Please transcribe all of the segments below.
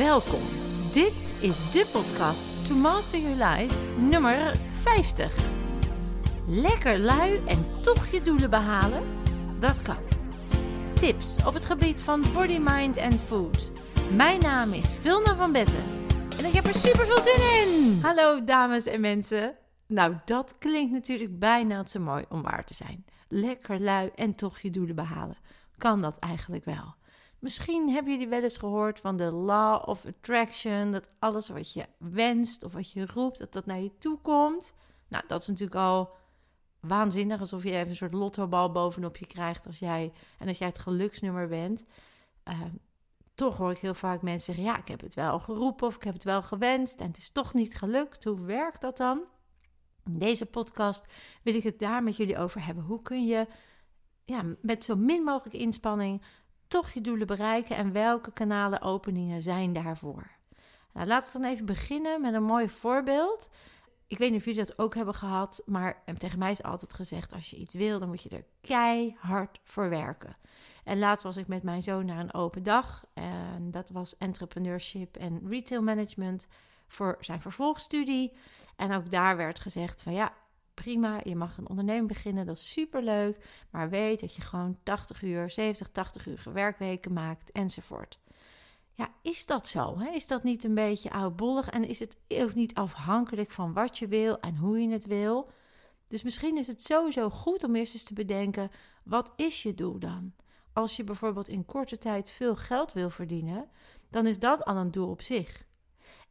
Welkom. Dit is de podcast To Master Your Life nummer 50. Lekker lui en toch je doelen behalen? Dat kan. Tips op het gebied van body, mind en food. Mijn naam is Vilna van Betten en ik heb er super veel zin in. Hallo dames en mensen. Nou, dat klinkt natuurlijk bijna te mooi om waar te zijn. Lekker lui en toch je doelen behalen. Kan dat eigenlijk wel? Misschien hebben jullie wel eens gehoord van de law of attraction, dat alles wat je wenst of wat je roept, dat dat naar je toe komt. Nou, dat is natuurlijk al waanzinnig, alsof je even een soort lottobal bovenop je krijgt als jij en dat jij het geluksnummer bent. Uh, toch hoor ik heel vaak mensen zeggen: ja, ik heb het wel geroepen of ik heb het wel gewenst en het is toch niet gelukt. Hoe werkt dat dan? In deze podcast wil ik het daar met jullie over hebben. Hoe kun je ja, met zo min mogelijk inspanning toch je doelen bereiken en welke kanalen openingen zijn daarvoor? Nou, laten we dan even beginnen met een mooi voorbeeld. Ik weet niet of jullie dat ook hebben gehad, maar tegen mij is altijd gezegd: als je iets wil, dan moet je er keihard voor werken. En laatst was ik met mijn zoon naar een open dag. En dat was entrepreneurship en retail management voor zijn vervolgstudie. En ook daar werd gezegd van ja, prima, je mag een onderneming beginnen, dat is superleuk. Maar weet dat je gewoon 80 uur, 70, 80 uur werkweken maakt enzovoort. Ja, is dat zo? Hè? Is dat niet een beetje oudbollig? En is het ook niet afhankelijk van wat je wil en hoe je het wil? Dus misschien is het sowieso goed om eerst eens te bedenken: wat is je doel dan? Als je bijvoorbeeld in korte tijd veel geld wil verdienen, dan is dat al een doel op zich.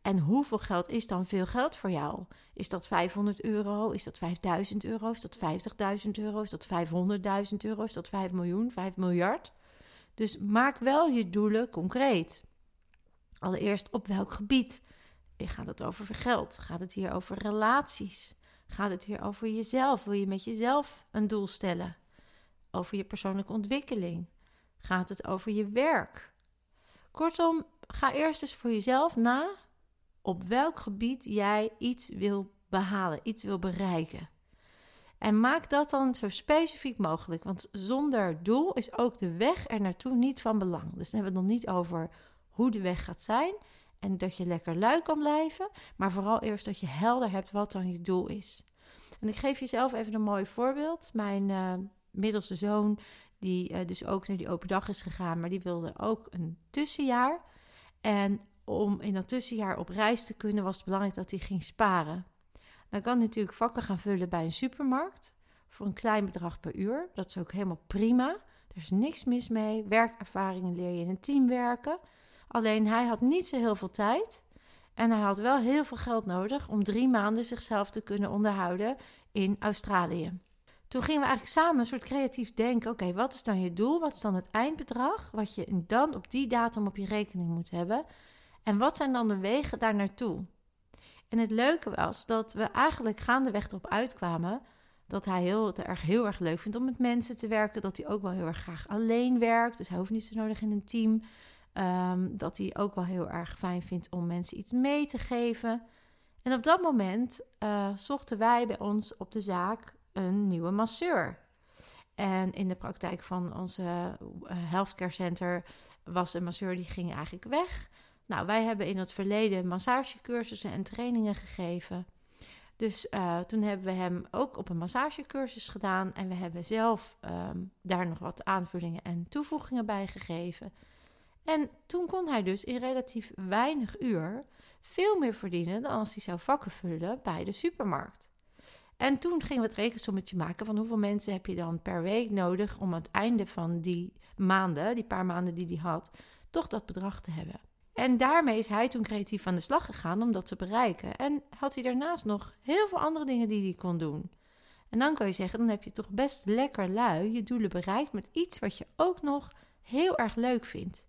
En hoeveel geld is dan veel geld voor jou? Is dat 500 euro? Is dat 5000 euro? Is dat 50.000 euro? Is dat 500.000 euro? Is dat 5 miljoen? 5 miljard? Dus maak wel je doelen concreet. Allereerst op welk gebied? Gaat het over geld? Gaat het hier over relaties? Gaat het hier over jezelf? Wil je met jezelf een doel stellen? Over je persoonlijke ontwikkeling? Gaat het over je werk? Kortom, ga eerst eens voor jezelf na op welk gebied jij iets wil behalen, iets wil bereiken. En maak dat dan zo specifiek mogelijk, want zonder doel is ook de weg er naartoe niet van belang. Dus dan hebben we het nog niet over hoe de weg gaat zijn en dat je lekker lui kan blijven, maar vooral eerst dat je helder hebt wat dan je doel is. En ik geef jezelf even een mooi voorbeeld. Mijn uh, middelste zoon, die uh, dus ook naar die open dag is gegaan, maar die wilde ook een tussenjaar. En om in dat tussenjaar op reis te kunnen, was het belangrijk dat hij ging sparen. Dan kan hij natuurlijk vakken gaan vullen bij een supermarkt voor een klein bedrag per uur. Dat is ook helemaal prima. Er is niks mis mee. Werkervaringen leer je in een team werken. Alleen hij had niet zo heel veel tijd. En hij had wel heel veel geld nodig om drie maanden zichzelf te kunnen onderhouden in Australië. Toen gingen we eigenlijk samen een soort creatief denken: oké, wat is dan je doel? Wat is dan het eindbedrag? Wat je dan op die datum op je rekening moet hebben? En wat zijn dan de wegen daar naartoe? En het leuke was dat we eigenlijk gaandeweg erop uitkwamen dat hij heel erg, heel erg leuk vindt om met mensen te werken. Dat hij ook wel heel erg graag alleen werkt. Dus hij hoeft niet zo nodig in een team. Ehm, dat hij ook wel heel erg fijn vindt om mensen iets mee te geven. En op dat moment uh, zochten wij bij ons op de zaak een nieuwe masseur. En in de praktijk van onze uh, healthcare center was een masseur die ging eigenlijk weg. Nou, wij hebben in het verleden massagecursussen en trainingen gegeven. Dus uh, toen hebben we hem ook op een massagecursus gedaan. En we hebben zelf um, daar nog wat aanvullingen en toevoegingen bij gegeven. En toen kon hij dus in relatief weinig uur veel meer verdienen dan als hij zou vakken vullen bij de supermarkt. En toen gingen we het rekensommetje maken van hoeveel mensen heb je dan per week nodig om aan het einde van die maanden, die paar maanden die hij had, toch dat bedrag te hebben. En daarmee is hij toen creatief aan de slag gegaan om dat te bereiken. En had hij daarnaast nog heel veel andere dingen die hij kon doen. En dan kan je zeggen, dan heb je toch best lekker lui je doelen bereikt met iets wat je ook nog heel erg leuk vindt.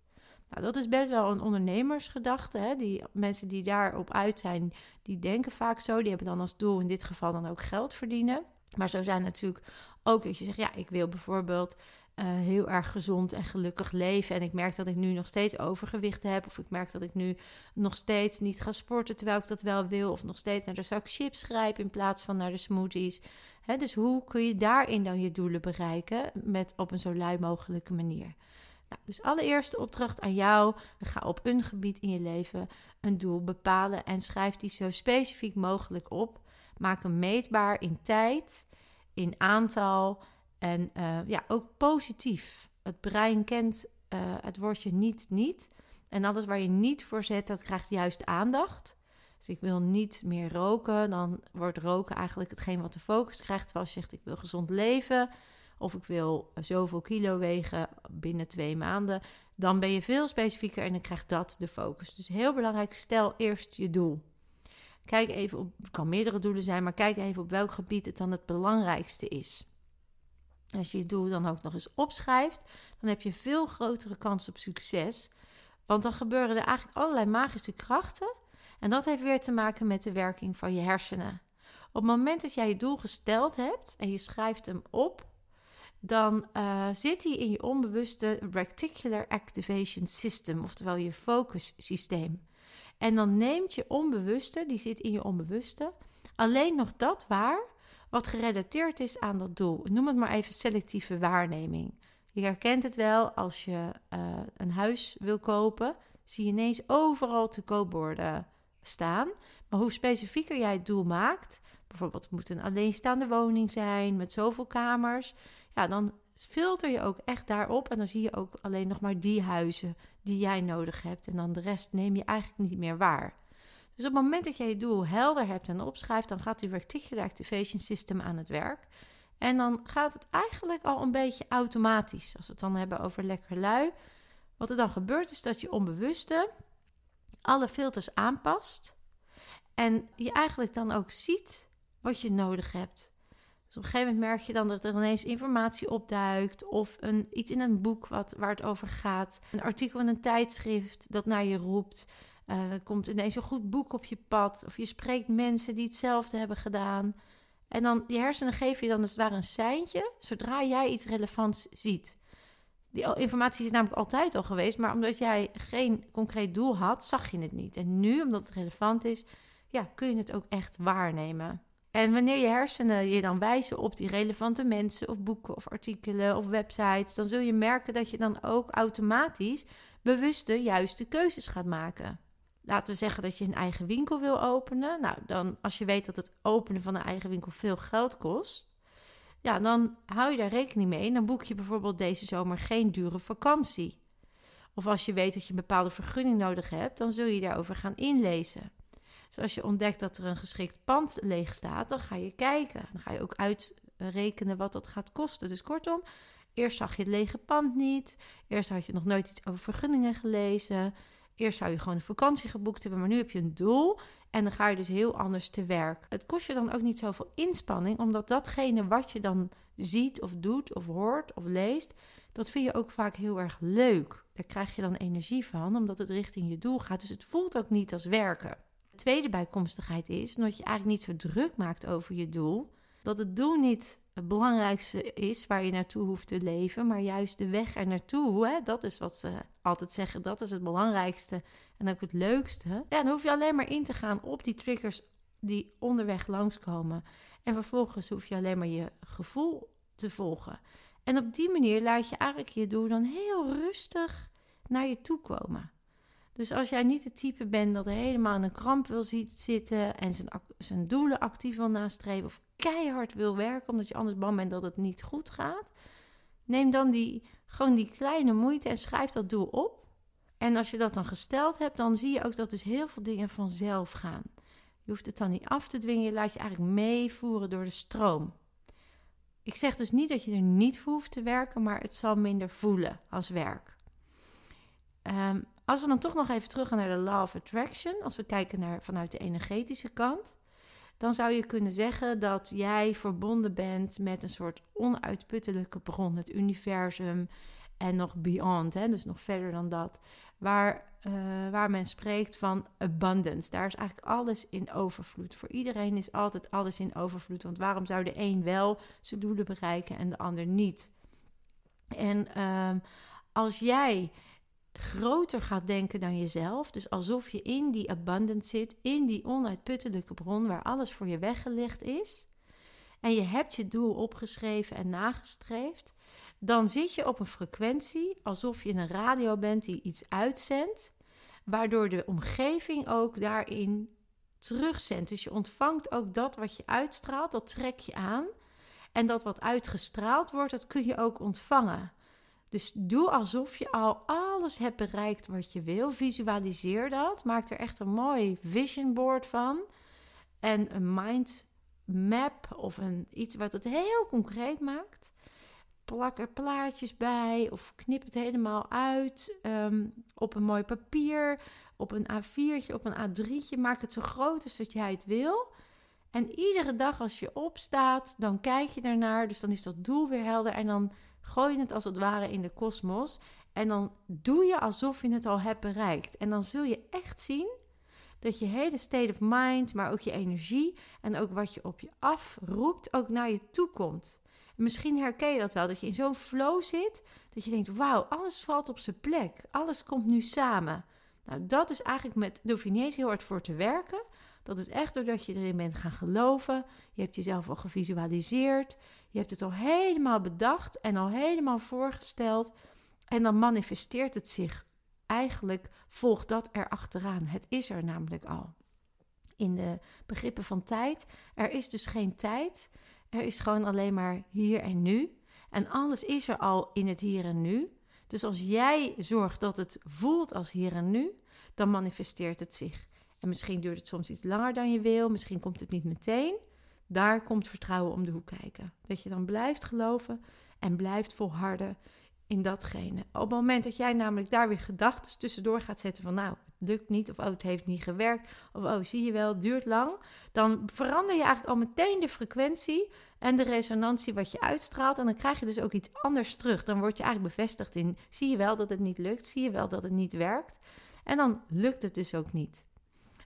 Nou, dat is best wel een ondernemersgedachte. Hè? Die mensen die daarop uit zijn, die denken vaak zo. Die hebben dan als doel in dit geval dan ook geld verdienen. Maar zo zijn natuurlijk ook dat je zegt, ja, ik wil bijvoorbeeld uh, heel erg gezond en gelukkig leven. En ik merk dat ik nu nog steeds overgewicht heb. Of ik merk dat ik nu nog steeds niet ga sporten terwijl ik dat wel wil. Of nog steeds naar de zak chips grijp in plaats van naar de smoothies. dus hoe kun je daarin dan je doelen bereiken met op een zo lui mogelijke manier? Nou, dus allereerste opdracht aan jou: ga op een gebied in je leven een doel bepalen en schrijf die zo specifiek mogelijk op. Maak hem meetbaar in tijd, in aantal en uh, ja, ook positief. Het brein kent uh, het woordje niet niet. En alles waar je niet voor zet, dat krijgt juist aandacht. Dus ik wil niet meer roken, dan wordt roken eigenlijk hetgeen wat de focus krijgt. Als je zegt ik wil gezond leven of ik wil zoveel kilo wegen binnen twee maanden, dan ben je veel specifieker en dan krijgt dat de focus. Dus heel belangrijk, stel eerst je doel. Kijk even op, het kan meerdere doelen zijn, maar kijk even op welk gebied het dan het belangrijkste is. Als je je doel dan ook nog eens opschrijft, dan heb je veel grotere kans op succes. Want dan gebeuren er eigenlijk allerlei magische krachten. En dat heeft weer te maken met de werking van je hersenen. Op het moment dat jij je doel gesteld hebt en je schrijft hem op, dan uh, zit hij in je onbewuste Reticular Activation System, oftewel je focus systeem. En dan neemt je onbewuste, die zit in je onbewuste, alleen nog dat waar wat gerelateerd is aan dat doel. Noem het maar even selectieve waarneming. Je herkent het wel als je uh, een huis wil kopen, zie je ineens overal te koopborden staan. Maar hoe specifieker jij het doel maakt, bijvoorbeeld het moet een alleenstaande woning zijn met zoveel kamers, ja, dan filter je ook echt daarop en dan zie je ook alleen nog maar die huizen die jij nodig hebt en dan de rest neem je eigenlijk niet meer waar. Dus op het moment dat je je doel helder hebt en opschrijft, dan gaat die Reticular Activation System aan het werk. En dan gaat het eigenlijk al een beetje automatisch. Als we het dan hebben over lekker lui. Wat er dan gebeurt is dat je onbewuste alle filters aanpast. En je eigenlijk dan ook ziet wat je nodig hebt. Dus op een gegeven moment merk je dan dat er ineens informatie opduikt. Of een, iets in een boek wat, waar het over gaat. Een artikel in een tijdschrift dat naar je roept. Uh, er komt ineens een goed boek op je pad. Of je spreekt mensen die hetzelfde hebben gedaan. En dan, die hersenen geven je dan als het ware een seintje. Zodra jij iets relevants ziet. Die informatie is namelijk altijd al geweest. Maar omdat jij geen concreet doel had, zag je het niet. En nu, omdat het relevant is, ja, kun je het ook echt waarnemen. En wanneer je hersenen je dan wijzen op die relevante mensen of boeken of artikelen of websites, dan zul je merken dat je dan ook automatisch bewuste juiste keuzes gaat maken. Laten we zeggen dat je een eigen winkel wil openen. Nou, dan als je weet dat het openen van een eigen winkel veel geld kost, ja, dan hou je daar rekening mee. Dan boek je bijvoorbeeld deze zomer geen dure vakantie. Of als je weet dat je een bepaalde vergunning nodig hebt, dan zul je daarover gaan inlezen. Dus als je ontdekt dat er een geschikt pand leeg staat, dan ga je kijken. Dan ga je ook uitrekenen wat dat gaat kosten. Dus kortom, eerst zag je het lege pand niet. Eerst had je nog nooit iets over vergunningen gelezen. Eerst zou je gewoon een vakantie geboekt hebben, maar nu heb je een doel en dan ga je dus heel anders te werk. Het kost je dan ook niet zoveel inspanning, omdat datgene wat je dan ziet of doet of hoort of leest, dat vind je ook vaak heel erg leuk. Daar krijg je dan energie van, omdat het richting je doel gaat. Dus het voelt ook niet als werken. De tweede bijkomstigheid is dat je eigenlijk niet zo druk maakt over je doel. Dat het doel niet het belangrijkste is waar je naartoe hoeft te leven, maar juist de weg er naartoe. Dat is wat ze altijd zeggen, dat is het belangrijkste en ook het leukste. Ja, dan hoef je alleen maar in te gaan op die triggers die onderweg langskomen. En vervolgens hoef je alleen maar je gevoel te volgen. En op die manier laat je eigenlijk je doel dan heel rustig naar je toe komen. Dus als jij niet het type bent dat helemaal in een kramp wil zitten en zijn, zijn doelen actief wil nastreven of keihard wil werken omdat je anders bang bent dat het niet goed gaat, neem dan die, gewoon die kleine moeite en schrijf dat doel op. En als je dat dan gesteld hebt, dan zie je ook dat dus heel veel dingen vanzelf gaan. Je hoeft het dan niet af te dwingen, je laat je eigenlijk meevoeren door de stroom. Ik zeg dus niet dat je er niet voor hoeft te werken, maar het zal minder voelen als werk. Um, als we dan toch nog even terug gaan naar de Law of Attraction, als we kijken naar vanuit de energetische kant, dan zou je kunnen zeggen dat jij verbonden bent met een soort onuitputtelijke bron, het universum en nog beyond, hè, dus nog verder dan dat, waar, uh, waar men spreekt van abundance. Daar is eigenlijk alles in overvloed. Voor iedereen is altijd alles in overvloed, want waarom zou de een wel zijn doelen bereiken en de ander niet? En uh, als jij groter gaat denken dan jezelf. Dus alsof je in die abundance zit, in die onuitputtelijke bron waar alles voor je weggelegd is. En je hebt je doel opgeschreven en nagestreefd. dan zit je op een frequentie alsof je een radio bent die iets uitzendt, waardoor de omgeving ook daarin terugzendt. Dus je ontvangt ook dat wat je uitstraalt, dat trek je aan. En dat wat uitgestraald wordt, dat kun je ook ontvangen. Dus doe alsof je al alles hebt bereikt wat je wil. Visualiseer dat. Maak er echt een mooi vision board van. En een mind map of een, iets wat het heel concreet maakt. Plak er plaatjes bij of knip het helemaal uit ehm, op een mooi papier, op een A4'tje, op een A3'tje. Maak het zo groot als dat jij het wil. En iedere dag als je opstaat, dan kijk je ernaar. Dus dan is dat doel weer helder. En dan gooi het als het ware in de kosmos. En dan doe je alsof je het al hebt bereikt. En dan zul je echt zien dat je hele state of mind, maar ook je energie en ook wat je op je afroept, ook naar je toe komt. misschien herken je dat wel, dat je in zo'n flow zit, dat je denkt, wauw, alles valt op zijn plek. Alles komt nu samen. Nou, dat is eigenlijk met, daar je niet heel hard voor te werken. Dat is echt doordat je erin bent gaan geloven. Je hebt jezelf al gevisualiseerd. Je hebt het al helemaal bedacht en al helemaal voorgesteld. En dan manifesteert het zich. Eigenlijk volgt dat er achteraan. Het is er namelijk al. In de begrippen van tijd. Er is dus geen tijd. Er is gewoon alleen maar hier en nu. En alles is er al in het hier en nu. Dus als jij zorgt dat het voelt als hier en nu, dan manifesteert het zich. En misschien duurt het soms iets langer dan je wil, misschien komt het niet meteen. Daar komt vertrouwen om de hoek kijken. Dat je dan blijft geloven en blijft volharden in datgene. Op het moment dat jij namelijk daar weer gedachten tussendoor gaat zetten van nou, het lukt niet of oh, het heeft niet gewerkt of oh, zie je wel, het duurt lang, dan verander je eigenlijk al meteen de frequentie en de resonantie wat je uitstraalt en dan krijg je dus ook iets anders terug. Dan word je eigenlijk bevestigd in zie je wel dat het niet lukt, zie je wel dat het niet werkt en dan lukt het dus ook niet.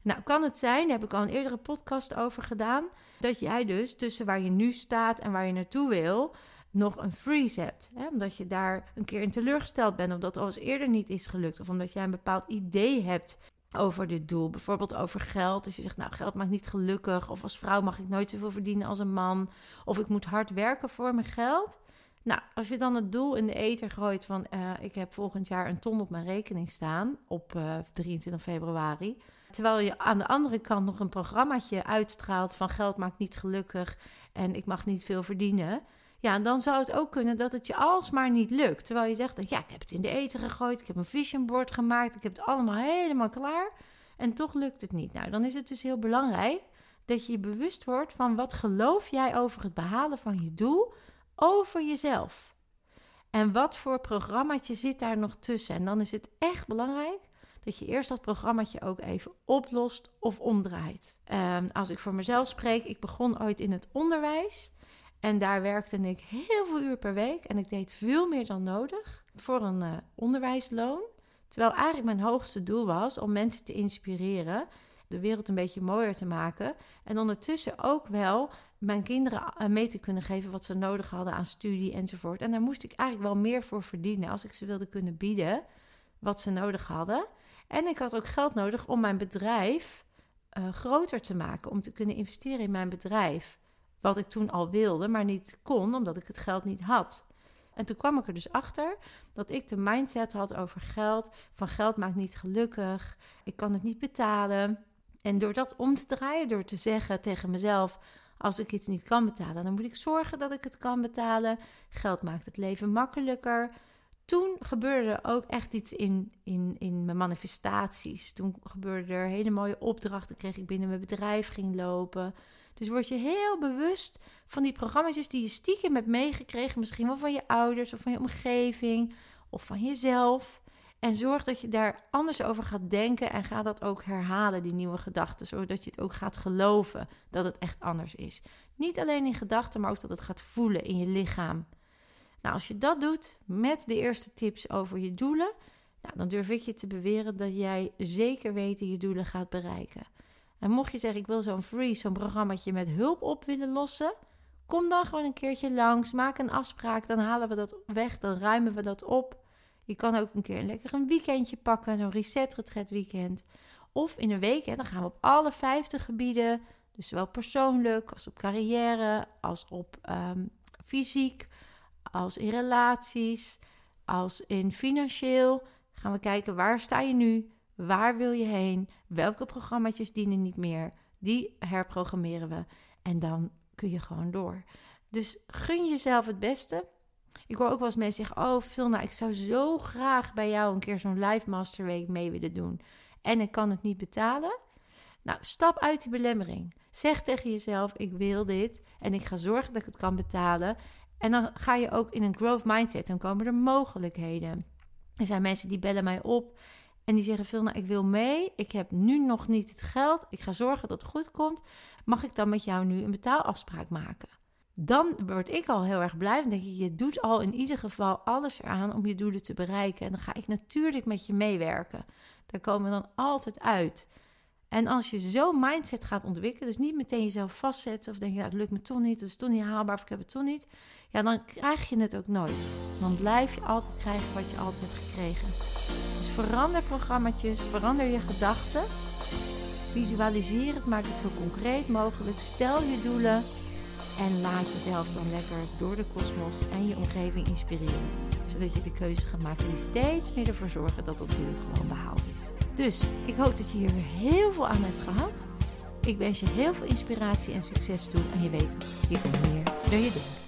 Nou, kan het zijn, daar heb ik al een eerdere podcast over gedaan, dat jij dus tussen waar je nu staat en waar je naartoe wil, nog een freeze hebt. Hè? Omdat je daar een keer in teleurgesteld bent, of dat al eens eerder niet is gelukt, of omdat jij een bepaald idee hebt over dit doel. Bijvoorbeeld over geld. Als je zegt, nou, geld maakt niet gelukkig. Of als vrouw mag ik nooit zoveel verdienen als een man. Of ik moet hard werken voor mijn geld. Nou, als je dan het doel in de ether gooit van... Uh, ik heb volgend jaar een ton op mijn rekening staan op eh, 23 februari... Terwijl je aan de andere kant nog een programmaatje uitstraalt van geld maakt niet gelukkig en ik mag niet veel verdienen. Ja, dan zou het ook kunnen dat het je alsmaar niet lukt. Terwijl je zegt, ja, ik heb het in de eten gegooid, ik heb een vision board gemaakt, ik heb het allemaal helemaal klaar. En toch lukt het niet. Nou, dan is het dus heel belangrijk dat je je bewust wordt van wat geloof jij over het behalen van je doel over jezelf. En wat voor programmaatje zit daar nog tussen? En dan is het echt belangrijk dat je eerst dat programmaatje ook even oplost of omdraait. Um, als ik voor mezelf spreek, ik begon ooit in het onderwijs. En daar werkte ik heel veel uur per week. En ik deed veel meer dan nodig voor een uh, onderwijsloon. Terwijl eigenlijk mijn hoogste doel was om mensen te inspireren. De wereld een beetje mooier te maken. En ondertussen ook wel mijn kinderen eh, mee te kunnen geven wat ze nodig hadden aan studie enzovoort. En daar moest ik eigenlijk wel meer voor verdienen als ik ze wilde kunnen bieden wat ze nodig hadden. En ik had ook geld nodig om mijn bedrijf uh, groter te maken, om te kunnen investeren in mijn bedrijf. Wat ik toen al wilde, maar niet kon, omdat ik het geld niet had. En toen kwam ik er dus achter dat ik de mindset had over geld: van geld maakt niet gelukkig, ik kan het niet betalen. En door dat om te draaien, door te zeggen tegen mezelf: als ik iets niet kan betalen, dan moet ik zorgen dat ik het kan betalen. Geld maakt het leven makkelijker toen gebeurde er ook echt iets in, in, in mijn manifestaties. Toen gebeurden er hele mooie opdrachten, kreeg ik binnen mijn bedrijf, ging lopen. Dus word je heel bewust van die programma's die je stiekem hebt meegekregen, misschien wel van je ouders of van je omgeving of van jezelf. En zorg dat je daar anders over gaat denken en ga dat ook herhalen, die nieuwe gedachten, zodat je het ook gaat geloven dat het echt anders is. Niet alleen in gedachten, maar ook dat het gaat voelen in je lichaam. Nou, als je dat doet met de eerste tips over je doelen, nou, dan durf ik je te beweren dat jij zeker weten je doelen gaat bereiken. En mocht je zeggen, ik wil zo'n free, zo'n programmaatje met hulp op willen lossen, kom dan gewoon een keertje langs, maak een afspraak, dan halen we dat weg, dan ruimen we dat op. Je kan ook een keer lekker een weekendje pakken, zo'n reset retreat weekend. Of in een week, hè, dan gaan we op alle 50 gebieden, dus zowel persoonlijk als op carrière, als op um, fysiek, als in relaties, als in financieel. Gaan we kijken waar sta je nu? Waar wil je heen? Welke programma's dienen niet meer? Die herprogrammeren we. En dan kun je gewoon door. Dus gun jezelf het beste. Ik hoor ook wel eens mensen zeggen: Oh, Phil, nou, ik zou zo graag bij jou een keer zo'n live masterweek mee willen doen. En ik kan het niet betalen. Nou, stap uit die belemmering. Zeg tegen jezelf: Ik wil dit en ik ga zorgen dat ik het kan betalen. En dan ga je ook in een growth mindset. Dan komen er mogelijkheden. Er zijn mensen die bellen mij op en die zeggen: Phil, nou, ik wil mee. Ik heb nu nog niet het geld. Ik ga zorgen dat het goed komt. Mag ik dan met jou nu een betaalafspraak maken? Dan word ik al heel erg blij. Dan denk je, je doet al in ieder geval alles eraan om je doelen te bereiken. En dan ga ik natuurlijk met je meewerken. Daar komen we dan altijd uit. En als je zo'n mindset gaat ontwikkelen, dus niet meteen jezelf vastzetten of denk je, ja, het lukt me toch niet, het is toch niet haalbaar of ik heb het toch niet, ja, dan krijg je het ook nooit. Dan blijf je altijd krijgen wat je altijd hebt gekregen. Dus verander programma's, verander je gedachten, visualiseer het, maak het zo concreet mogelijk, stel je doelen en laat jezelf dan lekker door de kosmos en je omgeving inspireren. Zodat je de keuzes gaat maken die steeds meer ervoor zorgen dat dat doel gewoon behaald is. Dus ik hoop dat je hier weer heel veel aan hebt gehad. Ik wens je heel veel inspiratie en succes toe. En je weet, je kunt meer dan je denkt.